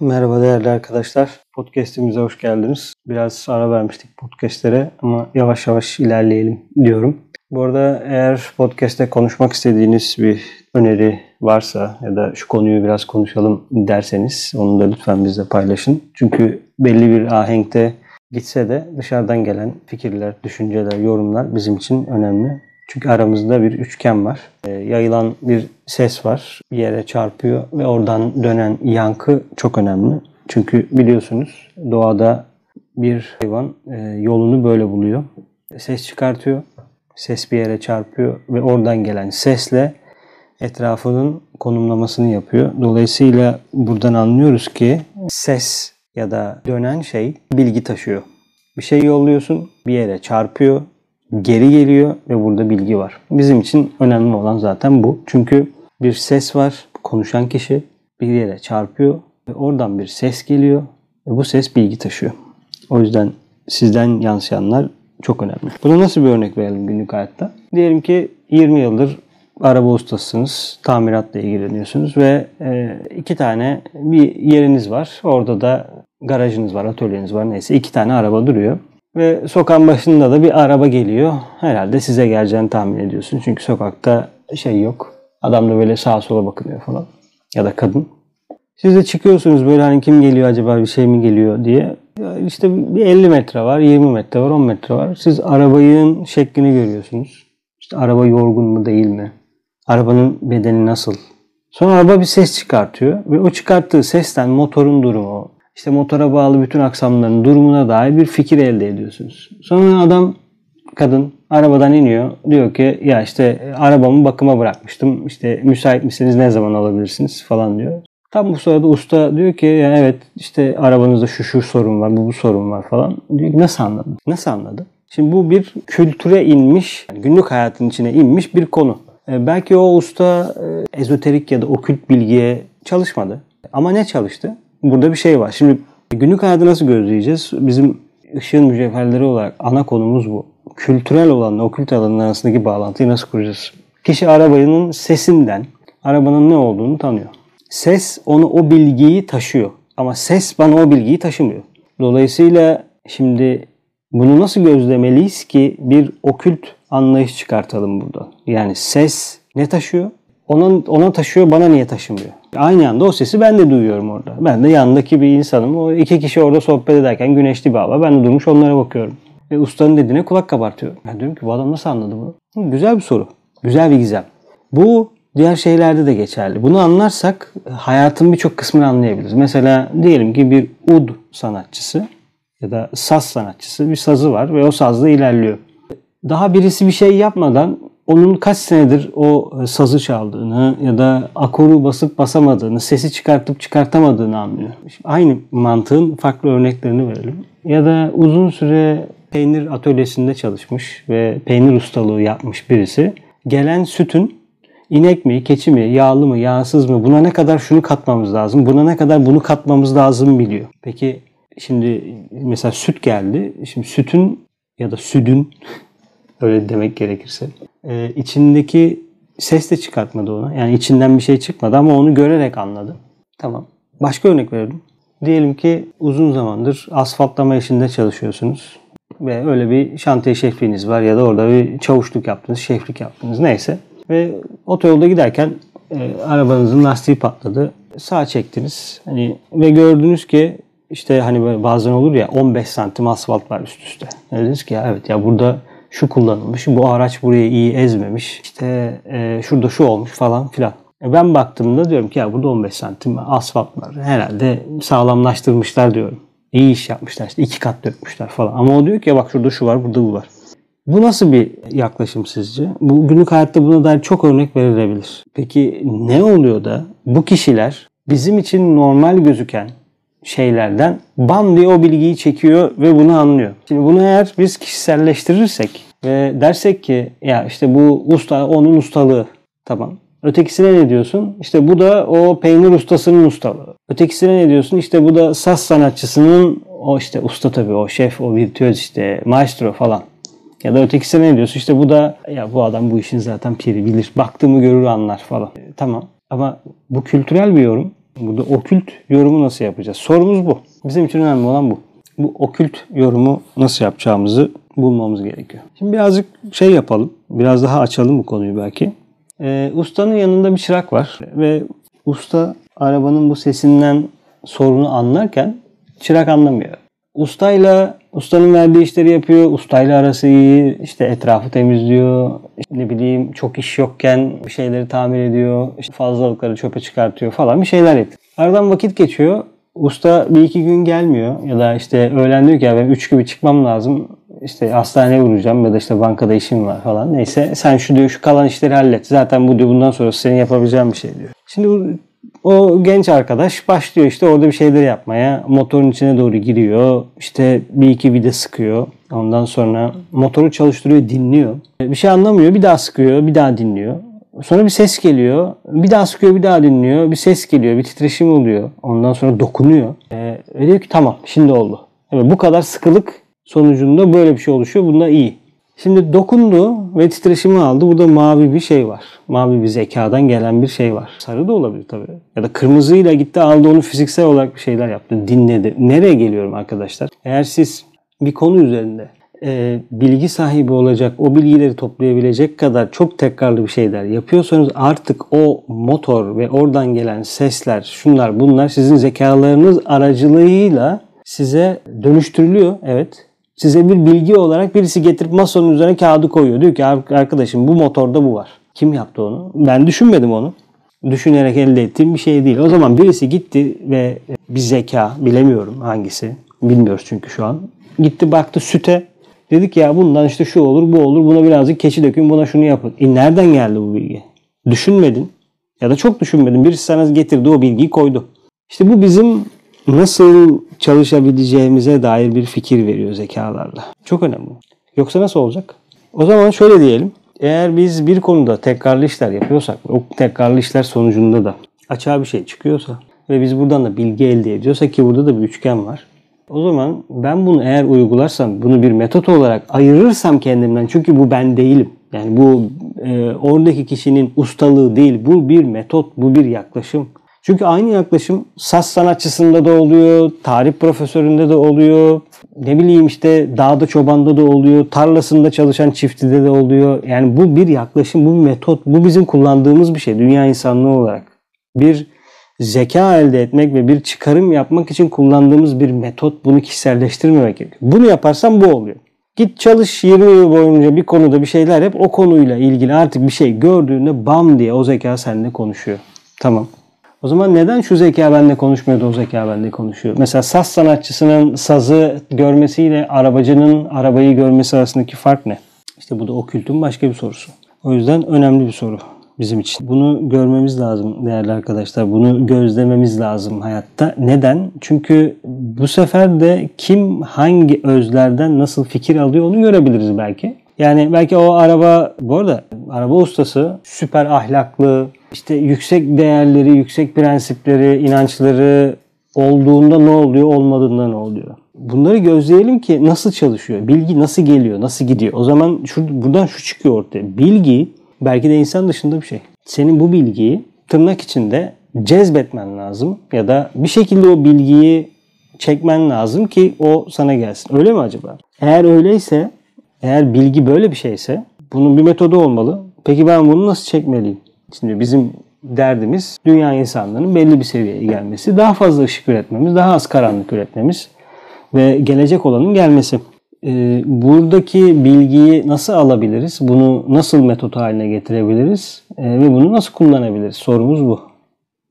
Merhaba değerli arkadaşlar. Podcast'imize hoş geldiniz. Biraz ara vermiştik podcast'lere ama yavaş yavaş ilerleyelim diyorum. Bu arada eğer podcast'te konuşmak istediğiniz bir öneri varsa ya da şu konuyu biraz konuşalım derseniz onu da lütfen bizle paylaşın. Çünkü belli bir ahenkte gitse de dışarıdan gelen fikirler, düşünceler, yorumlar bizim için önemli. Çünkü aramızda bir üçgen var. E, yayılan bir ses var. Bir yere çarpıyor ve oradan dönen yankı çok önemli. Çünkü biliyorsunuz doğada bir hayvan e, yolunu böyle buluyor. Ses çıkartıyor. Ses bir yere çarpıyor ve oradan gelen sesle etrafının konumlamasını yapıyor. Dolayısıyla buradan anlıyoruz ki ses ya da dönen şey bilgi taşıyor. Bir şey yolluyorsun, bir yere çarpıyor, geri geliyor ve burada bilgi var. Bizim için önemli olan zaten bu. Çünkü bir ses var, konuşan kişi bir yere çarpıyor ve oradan bir ses geliyor ve bu ses bilgi taşıyor. O yüzden sizden yansıyanlar çok önemli. Buna nasıl bir örnek verelim günlük hayatta? Diyelim ki 20 yıldır araba ustasısınız, tamiratla ilgileniyorsunuz ve e, iki tane bir yeriniz var. Orada da garajınız var, atölyeniz var neyse iki tane araba duruyor. Ve sokağın başında da bir araba geliyor. Herhalde size geleceğini tahmin ediyorsun. Çünkü sokakta şey yok. Adam da böyle sağa sola bakınıyor falan. Ya da kadın. Siz de çıkıyorsunuz böyle hani kim geliyor acaba bir şey mi geliyor diye. İşte bir 50 metre var, 20 metre var, 10 metre var. Siz arabanın şeklini görüyorsunuz. İşte araba yorgun mu değil mi? Arabanın bedeni nasıl? Sonra araba bir ses çıkartıyor ve o çıkarttığı sesten motorun durumu, işte motora bağlı bütün aksamların durumuna dair bir fikir elde ediyorsunuz. Sonra adam, kadın arabadan iniyor. Diyor ki ya işte arabamı bakıma bırakmıştım. İşte müsait misiniz ne zaman alabilirsiniz falan diyor. Tam bu sırada usta diyor ki ya evet işte arabanızda şu şu sorun var, bu bu sorun var falan. Diyor ki nasıl anladın? Nasıl anladı? Şimdi bu bir kültüre inmiş, günlük hayatın içine inmiş bir konu. E, belki o usta e, ezoterik ya da okült bilgiye çalışmadı. Ama ne çalıştı? Burada bir şey var. Şimdi günlük hayatı nasıl gözleyeceğiz? Bizim ışığın mücevherleri olarak ana konumuz bu. Kültürel olanla okült alanın arasındaki bağlantıyı nasıl kuracağız? Kişi arabanın sesinden arabanın ne olduğunu tanıyor. Ses onu o bilgiyi taşıyor. Ama ses bana o bilgiyi taşımıyor. Dolayısıyla şimdi bunu nasıl gözlemeliyiz ki bir okült anlayış çıkartalım burada. Yani ses ne taşıyor? Ona, ona taşıyor, bana niye taşımıyor? Aynı anda o sesi ben de duyuyorum orada. Ben de yanındaki bir insanım. O iki kişi orada sohbet ederken güneşli bir hava. Ben de durmuş onlara bakıyorum. Ve ustanın dediğine kulak kabartıyorum. Ben diyorum ki bu adam nasıl anladı bunu? Güzel bir soru. Güzel bir gizem. Bu diğer şeylerde de geçerli. Bunu anlarsak hayatın birçok kısmını anlayabiliriz. Mesela diyelim ki bir ud sanatçısı ya da saz sanatçısı bir sazı var ve o sazla ilerliyor. Daha birisi bir şey yapmadan onun kaç senedir o e, sazı çaldığını ya da akoru basıp basamadığını, sesi çıkartıp çıkartamadığını anlıyor. Şimdi aynı mantığın farklı örneklerini verelim. Ya da uzun süre peynir atölyesinde çalışmış ve peynir ustalığı yapmış birisi gelen sütün inek mi, keçi mi, yağlı mı, yağsız mı, buna ne kadar şunu katmamız lazım, buna ne kadar bunu katmamız lazım biliyor. Peki şimdi mesela süt geldi. Şimdi sütün ya da südün öyle demek gerekirse e, içindeki ses de çıkartmadı ona. Yani içinden bir şey çıkmadı ama onu görerek anladı. Tamam. Başka örnek verelim. Diyelim ki uzun zamandır asfaltlama işinde çalışıyorsunuz ve öyle bir şantiye şefliğiniz var ya da orada bir çavuşluk yaptınız, şeflik yaptınız neyse. Ve otoyolda giderken e, arabanızın lastiği patladı. Sağ çektiniz. Hani ve gördünüz ki işte hani bazen olur ya 15 santim asfalt var üst üste. Dediniz ki ya evet ya burada şu kullanılmış, bu araç burayı iyi ezmemiş, işte e, şurada şu olmuş falan filan. E ben baktığımda diyorum ki ya burada 15 santim asfalt var. Herhalde sağlamlaştırmışlar diyorum. İyi iş yapmışlar işte iki kat dökmüşler falan. Ama o diyor ki ya bak şurada şu var, burada bu var. Bu nasıl bir yaklaşım sizce? Bu günlük hayatta buna dair çok örnek verilebilir. Peki ne oluyor da bu kişiler bizim için normal gözüken şeylerden bam diye o bilgiyi çekiyor ve bunu anlıyor. Şimdi bunu eğer biz kişiselleştirirsek ve dersek ki ya işte bu usta onun ustalığı tamam. Ötekisine ne diyorsun? İşte bu da o peynir ustasının ustalığı. Ötekisine ne diyorsun? İşte bu da saz sanatçısının o işte usta tabii o şef, o virtüöz işte maestro falan. Ya da ötekisine ne diyorsun? İşte bu da ya bu adam bu işin zaten piri bilir. Baktığımı görür anlar falan. E, tamam. Ama bu kültürel bir yorum. Burada okült yorumu nasıl yapacağız? Sorumuz bu. Bizim için önemli olan bu. Bu okült yorumu nasıl yapacağımızı bulmamız gerekiyor. Şimdi birazcık şey yapalım. Biraz daha açalım bu konuyu belki. Ee, ustanın yanında bir çırak var ve usta arabanın bu sesinden sorunu anlarken çırak anlamıyor. Ustayla ustanın verdiği işleri yapıyor. Ustayla arası iyi. işte etrafı temizliyor. İşte ne bileyim çok iş yokken bir şeyleri tamir ediyor. İşte fazlalıkları çöpe çıkartıyor falan bir şeyler yapıyor. Aradan vakit geçiyor. Usta bir iki gün gelmiyor ya da işte öğlen diyor ki ya ben 3 gibi çıkmam lazım. İşte hastaneye vuracağım ya da işte bankada işim var falan. Neyse sen şu diyor şu kalan işleri hallet. Zaten bu diyor bundan sonra senin yapabileceğin bir şey diyor. Şimdi o genç arkadaş başlıyor işte orada bir şeyler yapmaya. Motorun içine doğru giriyor. İşte bir iki vida sıkıyor. Ondan sonra motoru çalıştırıyor, dinliyor. Bir şey anlamıyor, bir daha sıkıyor, bir daha dinliyor. Sonra bir ses geliyor. Bir daha sıkıyor, bir daha dinliyor. Bir ses geliyor, bir titreşim oluyor. Ondan sonra dokunuyor. Ee, diyor ki tamam, şimdi oldu. Evet, bu kadar sıkılık sonucunda böyle bir şey oluşuyor. Bunda iyi. Şimdi dokundu ve titreşimi aldı. Burada mavi bir şey var. Mavi bir zekadan gelen bir şey var. Sarı da olabilir tabii. Ya da kırmızıyla gitti aldı onu fiziksel olarak bir şeyler yaptı. Dinledi. Nereye geliyorum arkadaşlar? Eğer siz bir konu üzerinde e, bilgi sahibi olacak, o bilgileri toplayabilecek kadar çok tekrarlı bir şeyler yapıyorsanız artık o motor ve oradan gelen sesler, şunlar bunlar sizin zekalarınız aracılığıyla size dönüştürülüyor. Evet size bir bilgi olarak birisi getirip masanın üzerine kağıdı koyuyor. Diyor ki arkadaşım bu motorda bu var. Kim yaptı onu? Ben düşünmedim onu. Düşünerek elde ettiğim bir şey değil. O zaman birisi gitti ve bir zeka bilemiyorum hangisi. Bilmiyoruz çünkü şu an. Gitti baktı süte. Dedik ya bundan işte şu olur bu olur. Buna birazcık keçi dökün buna şunu yapın. E nereden geldi bu bilgi? Düşünmedin. Ya da çok düşünmedin. Birisi sana getirdi o bilgiyi koydu. İşte bu bizim nasıl çalışabileceğimize dair bir fikir veriyor zekalarla. Çok önemli. Yoksa nasıl olacak? O zaman şöyle diyelim. Eğer biz bir konuda tekrarlı işler yapıyorsak, o tekrarlı işler sonucunda da açığa bir şey çıkıyorsa ve biz buradan da bilgi elde ediyorsak ki burada da bir üçgen var. O zaman ben bunu eğer uygularsam, bunu bir metot olarak ayırırsam kendimden çünkü bu ben değilim. Yani bu e, oradaki kişinin ustalığı değil, bu bir metot, bu bir yaklaşım. Çünkü aynı yaklaşım saz sanatçısında da oluyor, tarih profesöründe de oluyor, ne bileyim işte dağda çobanda da oluyor, tarlasında çalışan çiftide de oluyor. Yani bu bir yaklaşım, bu bir metot, bu bizim kullandığımız bir şey dünya insanlığı olarak. Bir zeka elde etmek ve bir çıkarım yapmak için kullandığımız bir metot. Bunu kişiselleştirmemek gerekiyor. Bunu yaparsam bu oluyor. Git çalış 20 yıl boyunca bir konuda bir şeyler yap. O konuyla ilgili artık bir şey gördüğünde bam diye o zeka seninle konuşuyor. Tamam. O zaman neden şu zeka bende konuşmuyor da o zeka bende konuşuyor? Mesela saz sanatçısının sazı görmesiyle arabacının arabayı görmesi arasındaki fark ne? İşte bu da okültün başka bir sorusu. O yüzden önemli bir soru bizim için. Bunu görmemiz lazım değerli arkadaşlar. Bunu gözlememiz lazım hayatta. Neden? Çünkü bu sefer de kim hangi özlerden nasıl fikir alıyor onu görebiliriz belki. Yani belki o araba, bu arada araba ustası süper ahlaklı, işte yüksek değerleri, yüksek prensipleri, inançları olduğunda ne oluyor, olmadığında ne oluyor? Bunları gözleyelim ki nasıl çalışıyor, bilgi nasıl geliyor, nasıl gidiyor. O zaman şu, buradan şu çıkıyor ortaya. Bilgi belki de insan dışında bir şey. Senin bu bilgiyi tırnak içinde cezbetmen lazım ya da bir şekilde o bilgiyi çekmen lazım ki o sana gelsin. Öyle mi acaba? Eğer öyleyse, eğer bilgi böyle bir şeyse bunun bir metodu olmalı. Peki ben bunu nasıl çekmeliyim? Şimdi bizim derdimiz dünya insanlarının belli bir seviyeye gelmesi, daha fazla ışık üretmemiz, daha az karanlık üretmemiz ve gelecek olanın gelmesi. Ee, buradaki bilgiyi nasıl alabiliriz? Bunu nasıl metot haline getirebiliriz? Ee, ve bunu nasıl kullanabiliriz? Sorumuz bu.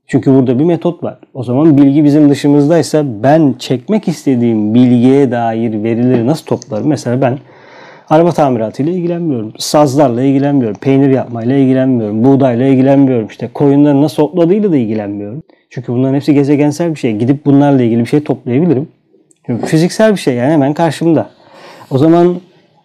Çünkü burada bir metot var. O zaman bilgi bizim dışımızdaysa ben çekmek istediğim bilgiye dair verileri nasıl toplarım? Mesela ben Araba tamiratıyla ilgilenmiyorum. Sazlarla ilgilenmiyorum. Peynir yapmayla ilgilenmiyorum. Buğdayla ilgilenmiyorum. İşte koyunların nasıl otladığıyla da ilgilenmiyorum. Çünkü bunların hepsi gezegensel bir şey. Gidip bunlarla ilgili bir şey toplayabilirim. Çünkü fiziksel bir şey yani hemen karşımda. O zaman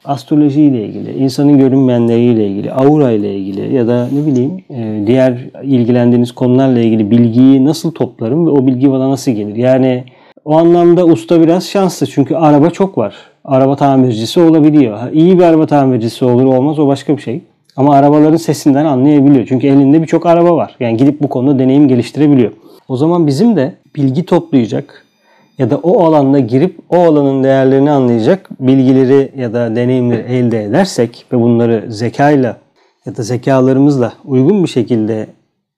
astroloji ile ilgili, insanın görünmeyenleriyle ilgili, aura ile ilgili ya da ne bileyim e, diğer ilgilendiğiniz konularla ilgili bilgiyi nasıl toplarım ve o bilgi bana nasıl gelir? Yani o anlamda usta biraz şanslı çünkü araba çok var araba tamircisi olabiliyor. İyi bir araba tamircisi olur olmaz o başka bir şey. Ama arabaların sesinden anlayabiliyor. Çünkü elinde birçok araba var. Yani gidip bu konuda deneyim geliştirebiliyor. O zaman bizim de bilgi toplayacak ya da o alanda girip o alanın değerlerini anlayacak bilgileri ya da deneyimleri elde edersek ve bunları zekayla ya da zekalarımızla uygun bir şekilde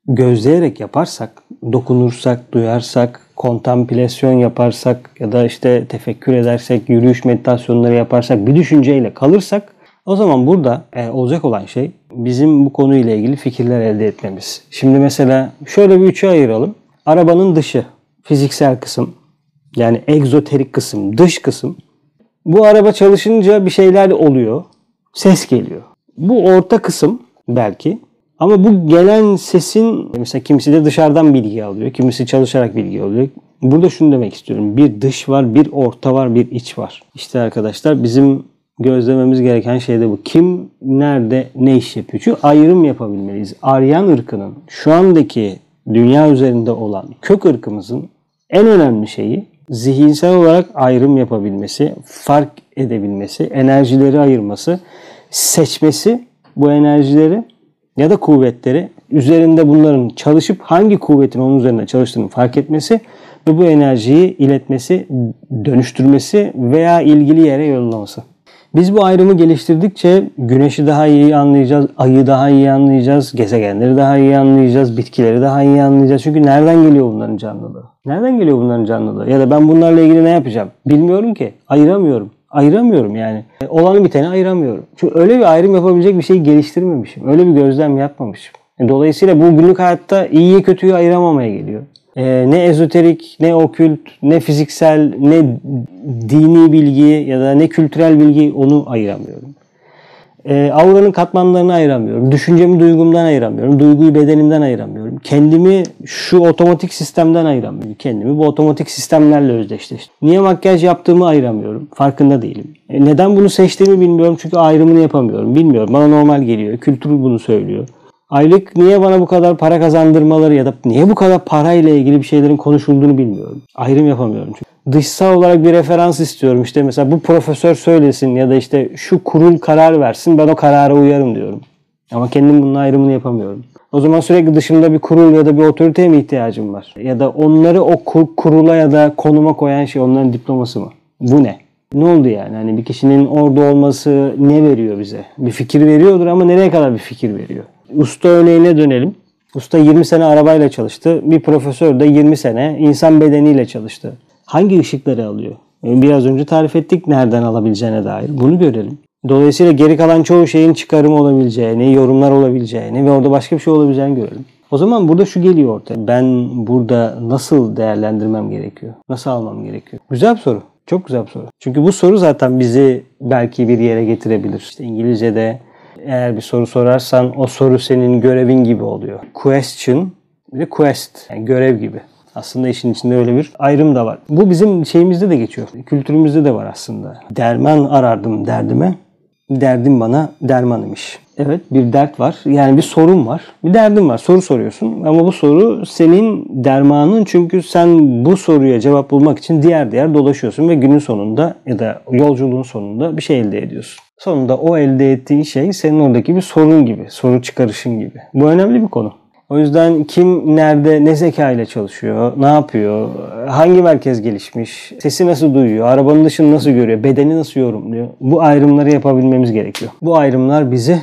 gözleyerek yaparsak, dokunursak, duyarsak, kontemplasyon yaparsak ya da işte tefekkür edersek, yürüyüş meditasyonları yaparsak, bir düşünceyle kalırsak o zaman burada e, olacak olan şey bizim bu konuyla ilgili fikirler elde etmemiz. Şimdi mesela şöyle bir üçe ayıralım. Arabanın dışı, fiziksel kısım, yani egzoterik kısım, dış kısım. Bu araba çalışınca bir şeyler oluyor. Ses geliyor. Bu orta kısım belki. Ama bu gelen sesin mesela kimisi de dışarıdan bilgi alıyor. Kimisi çalışarak bilgi alıyor. Burada şunu demek istiyorum. Bir dış var, bir orta var, bir iç var. İşte arkadaşlar bizim gözlememiz gereken şey de bu. Kim nerede ne iş yapıyor? Çünkü ayrım yapabilmeliyiz. Aryan ırkının şu andaki dünya üzerinde olan kök ırkımızın en önemli şeyi zihinsel olarak ayrım yapabilmesi, fark edebilmesi, enerjileri ayırması, seçmesi bu enerjileri ya da kuvvetleri üzerinde bunların çalışıp hangi kuvvetin onun üzerinde çalıştığını fark etmesi ve bu enerjiyi iletmesi, dönüştürmesi veya ilgili yere yollaması. Biz bu ayrımı geliştirdikçe güneşi daha iyi anlayacağız, ayı daha iyi anlayacağız, gezegenleri daha iyi anlayacağız, bitkileri daha iyi anlayacağız. Çünkü nereden geliyor bunların canlılığı? Nereden geliyor bunların canlılığı? Ya da ben bunlarla ilgili ne yapacağım? Bilmiyorum ki. Ayıramıyorum. Ayıramıyorum yani. Olanı biteni ayıramıyorum. Çünkü öyle bir ayrım yapabilecek bir şey geliştirmemişim. Öyle bir gözlem yapmamışım. Dolayısıyla bu günlük hayatta iyiyi kötüyü ayıramamaya geliyor e, ne ezoterik, ne okült, ne fiziksel, ne dini bilgi ya da ne kültürel bilgi onu ayıramıyorum. E, auranın katmanlarını ayıramıyorum. Düşüncemi duygumdan ayıramıyorum. Duyguyu bedenimden ayıramıyorum. Kendimi şu otomatik sistemden ayıramıyorum. Kendimi bu otomatik sistemlerle özdeşleştim. Niye makyaj yaptığımı ayıramıyorum. Farkında değilim. E, neden bunu seçtiğimi bilmiyorum çünkü ayrımını yapamıyorum. Bilmiyorum. Bana normal geliyor. Kültür bunu söylüyor. Aylık niye bana bu kadar para kazandırmaları ya da niye bu kadar parayla ilgili bir şeylerin konuşulduğunu bilmiyorum. Ayrım yapamıyorum çünkü. Dışsal olarak bir referans istiyorum. İşte mesela bu profesör söylesin ya da işte şu kurul karar versin ben o karara uyarım diyorum. Ama kendim bunun ayrımını yapamıyorum. O zaman sürekli dışımda bir kurul ya da bir otoriteye mi ihtiyacım var? Ya da onları o kurula ya da konuma koyan şey onların diploması mı? Bu ne? Ne oldu yani? Hani bir kişinin orada olması ne veriyor bize? Bir fikir veriyordur ama nereye kadar bir fikir veriyor? Usta örneğine dönelim. Usta 20 sene arabayla çalıştı. Bir profesör de 20 sene insan bedeniyle çalıştı. Hangi ışıkları alıyor? Biraz önce tarif ettik nereden alabileceğine dair. Bunu görelim. Dolayısıyla geri kalan çoğu şeyin çıkarım olabileceğini, yorumlar olabileceğini ve orada başka bir şey olabileceğini görelim. O zaman burada şu geliyor ortaya. Ben burada nasıl değerlendirmem gerekiyor? Nasıl almam gerekiyor? Güzel bir soru. Çok güzel bir soru. Çünkü bu soru zaten bizi belki bir yere getirebilir. İşte İngilizce'de eğer bir soru sorarsan o soru senin görevin gibi oluyor. Question ve quest yani görev gibi. Aslında işin içinde öyle bir ayrım da var. Bu bizim şeyimizde de geçiyor. Kültürümüzde de var aslında. Derman arardım derdime. Derdim bana derman imiş. Evet bir dert var. Yani bir sorun var. Bir derdin var. Soru soruyorsun. Ama bu soru senin dermanın çünkü sen bu soruya cevap bulmak için diğer diğer dolaşıyorsun ve günün sonunda ya da yolculuğun sonunda bir şey elde ediyorsun. Sonunda o elde ettiğin şey senin oradaki bir sorun gibi, soru çıkarışın gibi. Bu önemli bir konu. O yüzden kim nerede ne zeka ile çalışıyor, ne yapıyor, hangi merkez gelişmiş, sesi nasıl duyuyor, arabanın dışını nasıl görüyor, bedeni nasıl yorumluyor. Bu ayrımları yapabilmemiz gerekiyor. Bu ayrımlar bizi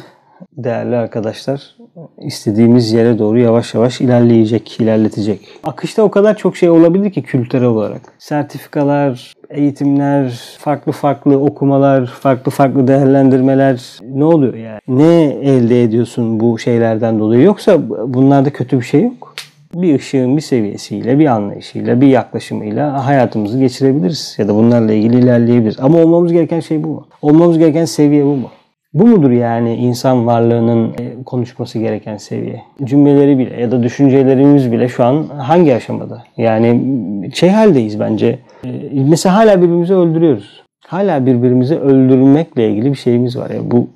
değerli arkadaşlar istediğimiz yere doğru yavaş yavaş ilerleyecek, ilerletecek. Akışta o kadar çok şey olabilir ki kültürel olarak. Sertifikalar, eğitimler, farklı farklı okumalar, farklı farklı değerlendirmeler ne oluyor yani? Ne elde ediyorsun bu şeylerden dolayı? Yoksa bunlarda kötü bir şey yok. Bir ışığın bir seviyesiyle, bir anlayışıyla, bir yaklaşımıyla hayatımızı geçirebiliriz. Ya da bunlarla ilgili ilerleyebiliriz. Ama olmamız gereken şey bu mu? Olmamız gereken seviye bu mu? Bu mudur yani insan varlığının e, konuşması gereken seviye? Cümleleri bile ya da düşüncelerimiz bile şu an hangi aşamada? Yani şey haldeyiz bence. E, mesela hala birbirimizi öldürüyoruz. Hala birbirimizi öldürmekle ilgili bir şeyimiz var. Yani bu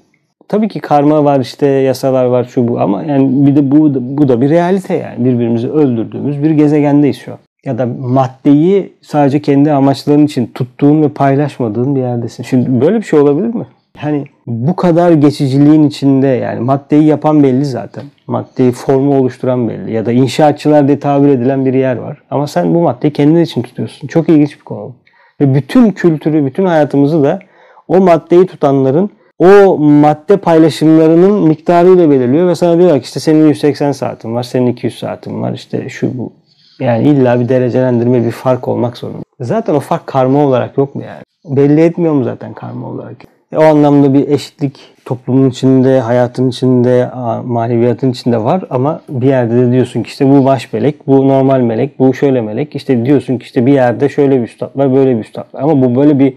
tabii ki karma var işte yasalar var şu bu ama yani bir de bu bu da bir realite yani birbirimizi öldürdüğümüz bir gezegendeyiz şu an. Ya da maddeyi sadece kendi amaçların için tuttuğun ve paylaşmadığın bir yerdesin. Şimdi böyle bir şey olabilir mi? Hani bu kadar geçiciliğin içinde yani maddeyi yapan belli zaten. Maddeyi formu oluşturan belli. Ya da inşaatçılar diye tabir edilen bir yer var. Ama sen bu maddeyi kendin için tutuyorsun. Çok ilginç bir konu. Ve bütün kültürü, bütün hayatımızı da o maddeyi tutanların o madde paylaşımlarının miktarıyla belirliyor ve sana diyorlar ki işte senin 180 saatin var, senin 200 saatin var, işte şu bu. Yani illa bir derecelendirme, bir fark olmak zorunda. Zaten o fark karma olarak yok mu yani? Belli etmiyor mu zaten karma olarak? E, o anlamda bir eşitlik toplumun içinde, hayatın içinde, maneviyatın içinde var ama bir yerde de diyorsun ki işte bu baş melek, bu normal melek, bu şöyle melek. İşte diyorsun ki işte bir yerde şöyle bir üstad var, böyle bir üstad var. Ama bu böyle bir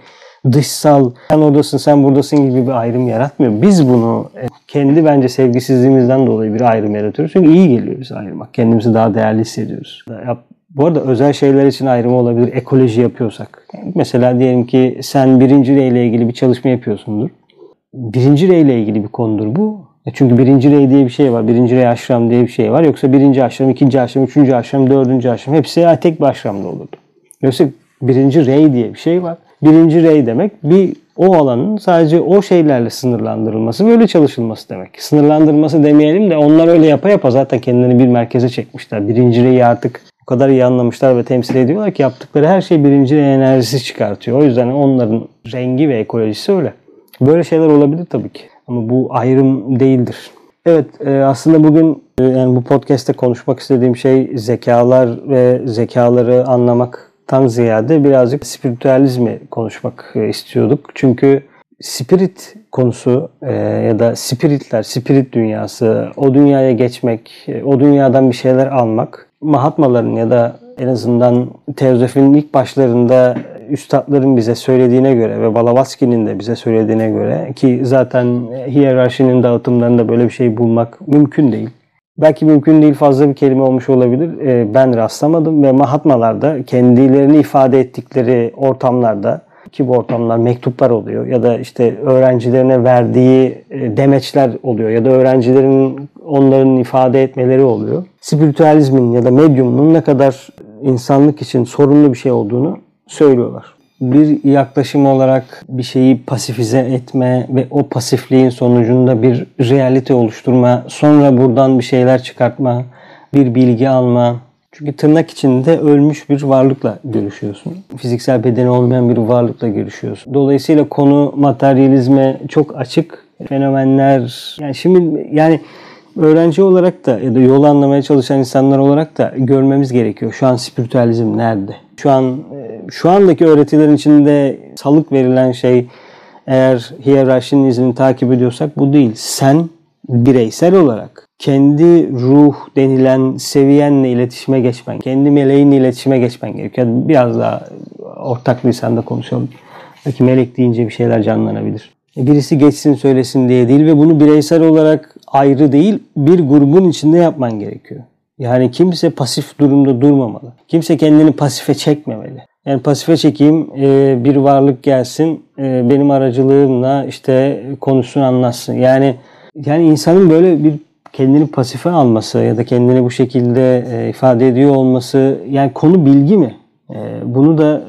dışsal, sen oradasın, sen buradasın gibi bir ayrım yaratmıyor. Biz bunu e, kendi bence sevgisizliğimizden dolayı bir ayrım yaratıyoruz. Çünkü iyi geliyor bize ayırmak. Kendimizi daha değerli hissediyoruz. Bu arada özel şeyler için ayrımı olabilir. Ekoloji yapıyorsak. Mesela diyelim ki sen birinci rey ile ilgili bir çalışma yapıyorsundur. Birinci rey ile ilgili bir konudur bu. E çünkü birinci rey diye bir şey var. Birinci rey aşram diye bir şey var. Yoksa birinci aşram, ikinci aşram, üçüncü aşram, dördüncü aşram hepsi tek bir aşramda olurdu. Yoksa birinci rey diye bir şey var. Birinci rey demek bir o alanın sadece o şeylerle sınırlandırılması ve öyle çalışılması demek. Sınırlandırılması demeyelim de onlar öyle yapa yapa zaten kendilerini bir merkeze çekmişler. Birinci reyi artık kadar iyi anlamışlar ve temsil ediyorlar ki yaptıkları her şey birinci enerjisi çıkartıyor. O yüzden onların rengi ve ekolojisi öyle. Böyle şeyler olabilir tabii ki. Ama bu ayrım değildir. Evet e, aslında bugün e, yani bu podcast'te konuşmak istediğim şey zekalar ve zekaları anlamak tan ziyade birazcık spiritüalizmi konuşmak e, istiyorduk. Çünkü spirit konusu ya da spiritler, spirit dünyası, o dünyaya geçmek, o dünyadan bir şeyler almak, Mahatmaların ya da en azından Teozofinin ilk başlarında üstadların bize söylediğine göre ve Balavatsky'nin de bize söylediğine göre ki zaten hiyerarşinin dağıtımlarında böyle bir şey bulmak mümkün değil. Belki mümkün değil fazla bir kelime olmuş olabilir. Ee, ben rastlamadım ve Mahatmalar da kendilerini ifade ettikleri ortamlarda ki bu ortamlar mektuplar oluyor ya da işte öğrencilerine verdiği e, demeçler oluyor ya da öğrencilerin onların ifade etmeleri oluyor. Spiritüalizmin ya da medyumun ne kadar insanlık için sorunlu bir şey olduğunu söylüyorlar bir yaklaşım olarak bir şeyi pasifize etme ve o pasifliğin sonucunda bir realite oluşturma, sonra buradan bir şeyler çıkartma, bir bilgi alma. Çünkü tırnak içinde ölmüş bir varlıkla görüşüyorsun. Fiziksel bedeni olmayan bir varlıkla görüşüyorsun. Dolayısıyla konu materyalizme çok açık. Fenomenler yani şimdi yani öğrenci olarak da ya da yol anlamaya çalışan insanlar olarak da görmemiz gerekiyor. Şu an spiritüalizm nerede? Şu an e, şu andaki öğretilerin içinde salık verilen şey eğer hiyerarşinin izini takip ediyorsak bu değil. Sen bireysel olarak kendi ruh denilen seviyenle iletişime geçmen, kendi meleğinle iletişime geçmen gerekiyor. Biraz daha ortak lisanda konuşalım. Belki melek deyince bir şeyler canlanabilir. Birisi geçsin söylesin diye değil ve bunu bireysel olarak ayrı değil bir grubun içinde yapman gerekiyor. Yani kimse pasif durumda durmamalı. Kimse kendini pasife çekmemeli. Yani pasife çekeyim e, bir varlık gelsin e, benim aracılığımla işte konuşsun anlatsın. Yani yani insanın böyle bir kendini pasife alması ya da kendini bu şekilde e, ifade ediyor olması yani konu bilgi mi? Bunu da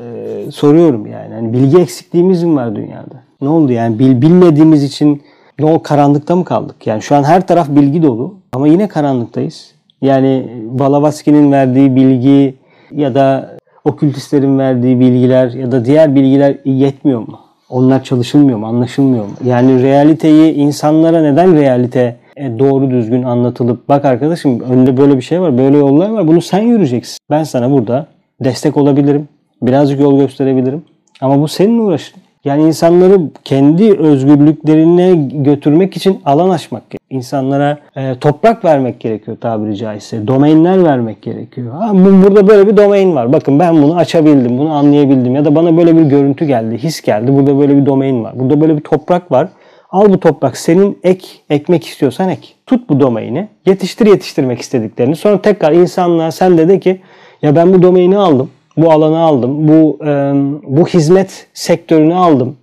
soruyorum yani. yani bilgi eksikliğimiz mi var dünyada? Ne oldu yani bil, bilmediğimiz için ne o karanlıkta mı kaldık? Yani şu an her taraf bilgi dolu ama yine karanlıktayız. Yani Balavatsky'nin verdiği bilgi ya da okültistlerin verdiği bilgiler ya da diğer bilgiler yetmiyor mu? Onlar çalışılmıyor mu? Anlaşılmıyor mu? Yani realiteyi insanlara neden realite e, doğru düzgün anlatılıp bak arkadaşım önünde böyle bir şey var, böyle yollar var. Bunu sen yürüyeceksin. Ben sana burada destek olabilirim. Birazcık yol gösterebilirim. Ama bu senin uğraşın. Yani insanları kendi özgürlüklerine götürmek için alan açmak gerekiyor. İnsanlara e, toprak vermek gerekiyor tabiri caizse. Domainler vermek gerekiyor. Ha, burada böyle bir domain var. Bakın ben bunu açabildim, bunu anlayabildim. Ya da bana böyle bir görüntü geldi, his geldi. Burada böyle bir domain var. Burada böyle bir toprak var. Al bu toprak senin ek, ekmek istiyorsan ek. Tut bu domaini. Yetiştir yetiştirmek istediklerini. Sonra tekrar insanlığa sen de de ki ya ben bu domaini aldım bu alanı aldım. Bu e, bu hizmet sektörünü aldım.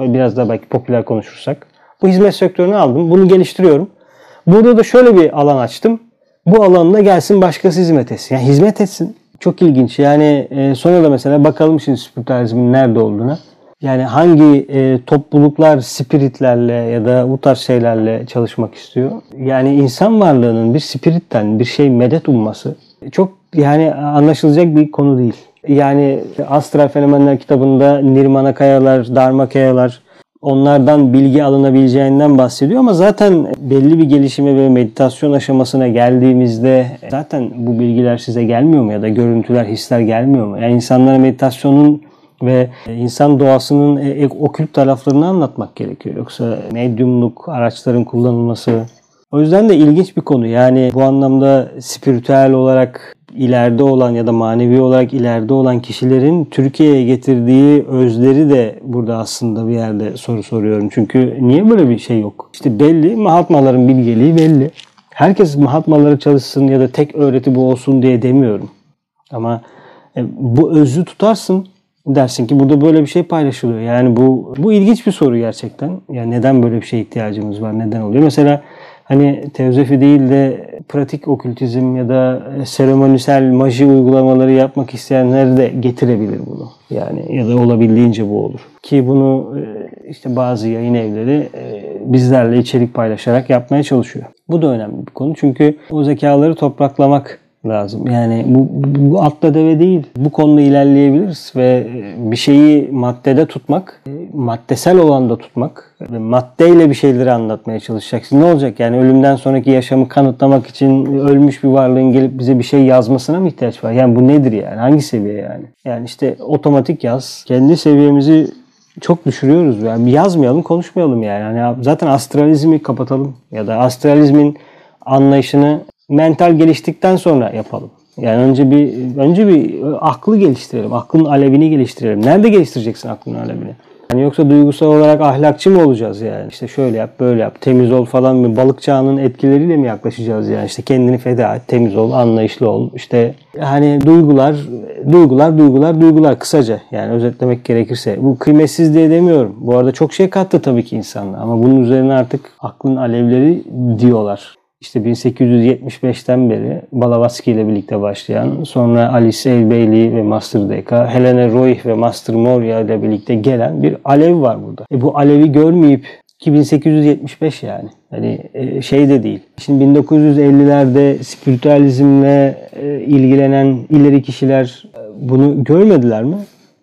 Biraz daha belki popüler konuşursak. Bu hizmet sektörünü aldım. Bunu geliştiriyorum. Burada da şöyle bir alan açtım. Bu alanda gelsin başkası hizmet etsin. Yani hizmet etsin. Çok ilginç. Yani e, sonra da mesela bakalım şimdi spiritüalizmin nerede olduğuna. Yani hangi e, topluluklar spiritlerle ya da bu tarz şeylerle çalışmak istiyor? Yani insan varlığının bir spiritten bir şey medet umması çok yani anlaşılacak bir konu değil. Yani Astral Fenomenler kitabında Nirmana kayalar, Dharma kayalar onlardan bilgi alınabileceğinden bahsediyor ama zaten belli bir gelişime ve meditasyon aşamasına geldiğimizde zaten bu bilgiler size gelmiyor mu ya da görüntüler, hisler gelmiyor mu? Yani insanlara meditasyonun ve insan doğasının e, okült taraflarını anlatmak gerekiyor. Yoksa medyumluk araçların kullanılması o yüzden de ilginç bir konu. Yani bu anlamda spiritüel olarak ileride olan ya da manevi olarak ileride olan kişilerin Türkiye'ye getirdiği özleri de burada aslında bir yerde soru soruyorum. Çünkü niye böyle bir şey yok? İşte belli Mahatmaların bilgeliği belli. Herkes Mahatmaları çalışsın ya da tek öğreti bu olsun diye demiyorum. Ama e, bu özü tutarsın dersin ki burada böyle bir şey paylaşılıyor. Yani bu bu ilginç bir soru gerçekten. Yani neden böyle bir şeye ihtiyacımız var? Neden oluyor? Mesela hani teozofi değil de pratik okültizm ya da seremonisel maji uygulamaları yapmak isteyenler de getirebilir bunu. Yani ya da olabildiğince bu olur. Ki bunu e, işte bazı yayın evleri e, bizlerle içerik paylaşarak yapmaya çalışıyor. Bu da önemli bir konu çünkü o zekaları topraklamak lazım. Yani bu, bu atla deve değil. Bu konuda ilerleyebiliriz ve bir şeyi maddede tutmak, maddesel olanda tutmak maddeyle bir şeyleri anlatmaya çalışacaksın. Ne olacak yani ölümden sonraki yaşamı kanıtlamak için ölmüş bir varlığın gelip bize bir şey yazmasına mı ihtiyaç var? Yani bu nedir yani? Hangi seviye yani? Yani işte otomatik yaz. Kendi seviyemizi çok düşürüyoruz. Yani yazmayalım, konuşmayalım yani. yani zaten astralizmi kapatalım ya da astralizmin anlayışını mental geliştikten sonra yapalım. Yani önce bir önce bir aklı geliştirelim. Aklın alevini geliştirelim. Nerede geliştireceksin aklın alevini? Yani yoksa duygusal olarak ahlakçı mı olacağız yani? İşte şöyle yap, böyle yap, temiz ol falan mı? Balık çağının etkileriyle mi yaklaşacağız yani? İşte kendini feda et, temiz ol, anlayışlı ol. İşte hani duygular, duygular, duygular, duygular kısaca yani özetlemek gerekirse. Bu kıymetsiz diye demiyorum. Bu arada çok şey kattı tabii ki insanlar ama bunun üzerine artık aklın alevleri diyorlar. İşte 1875'ten beri Balavatsky ile birlikte başlayan, sonra Alice A. Bailey ve Master Deka, Helena Roy ve Master Moria ile birlikte gelen bir alev var burada. E bu alevi görmeyip 1875 yani. Hani e, şey de değil. Şimdi 1950'lerde spiritüalizmle e, ilgilenen ileri kişiler e, bunu görmediler mi?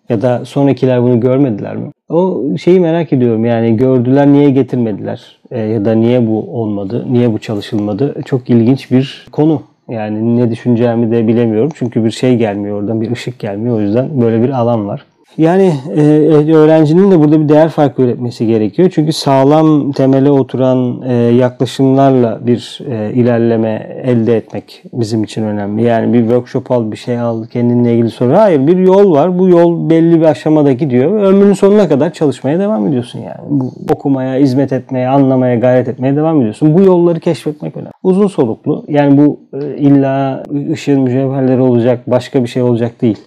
Ya da sonrakiler bunu görmediler mi? O şeyi merak ediyorum yani gördüler niye getirmediler e, ya da niye bu olmadı, niye bu çalışılmadı. Çok ilginç bir konu. Yani ne düşüneceğimi de bilemiyorum. Çünkü bir şey gelmiyor oradan, bir ışık gelmiyor. O yüzden böyle bir alan var. Yani e, öğrencinin de burada bir değer farkı üretmesi gerekiyor. Çünkü sağlam temele oturan e, yaklaşımlarla bir e, ilerleme elde etmek bizim için önemli. Yani bir workshop al, bir şey al, kendinle ilgili soru. Hayır bir yol var. Bu yol belli bir aşamada gidiyor. Ömrünün sonuna kadar çalışmaya devam ediyorsun yani. Bu, okumaya, hizmet etmeye, anlamaya, gayret etmeye devam ediyorsun. Bu yolları keşfetmek önemli. Uzun soluklu. Yani bu e, illa ışığın mücevherleri olacak, başka bir şey olacak değil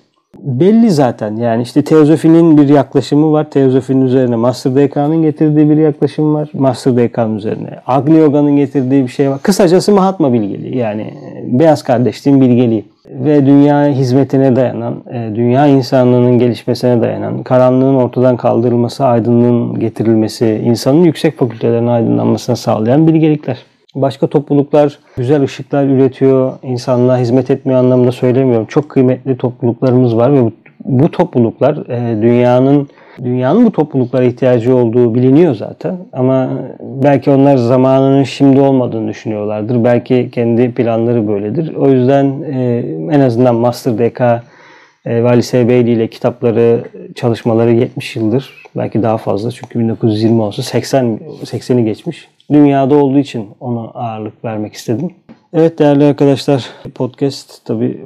belli zaten. Yani işte teozofinin bir yaklaşımı var. Teozofinin üzerine Master DK'nın getirdiği bir yaklaşım var. Master DK'nın üzerine Agni Yoga'nın getirdiği bir şey var. Kısacası Mahatma bilgeliği. Yani e, beyaz kardeşliğin bilgeliği. Ve dünya hizmetine dayanan, e, dünya insanlığının gelişmesine dayanan, karanlığın ortadan kaldırılması, aydınlığın getirilmesi, insanın yüksek fakültelerin aydınlanmasına sağlayan bilgelikler. Başka topluluklar güzel ışıklar üretiyor, insanlığa hizmet etmiyor anlamında söylemiyorum. Çok kıymetli topluluklarımız var ve bu, topluluklar e, dünyanın dünyanın bu topluluklara ihtiyacı olduğu biliniyor zaten. Ama belki onlar zamanının şimdi olmadığını düşünüyorlardır. Belki kendi planları böyledir. O yüzden e, en azından Master DK e, Vali Sebeyli ile kitapları, çalışmaları 70 yıldır. Belki daha fazla çünkü 1920 olsa 80 80'i geçmiş dünyada olduğu için ona ağırlık vermek istedim. Evet değerli arkadaşlar podcast tabi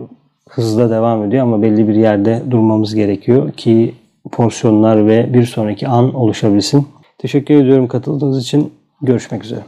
hızla devam ediyor ama belli bir yerde durmamız gerekiyor ki porsiyonlar ve bir sonraki an oluşabilsin. Teşekkür ediyorum katıldığınız için. Görüşmek üzere.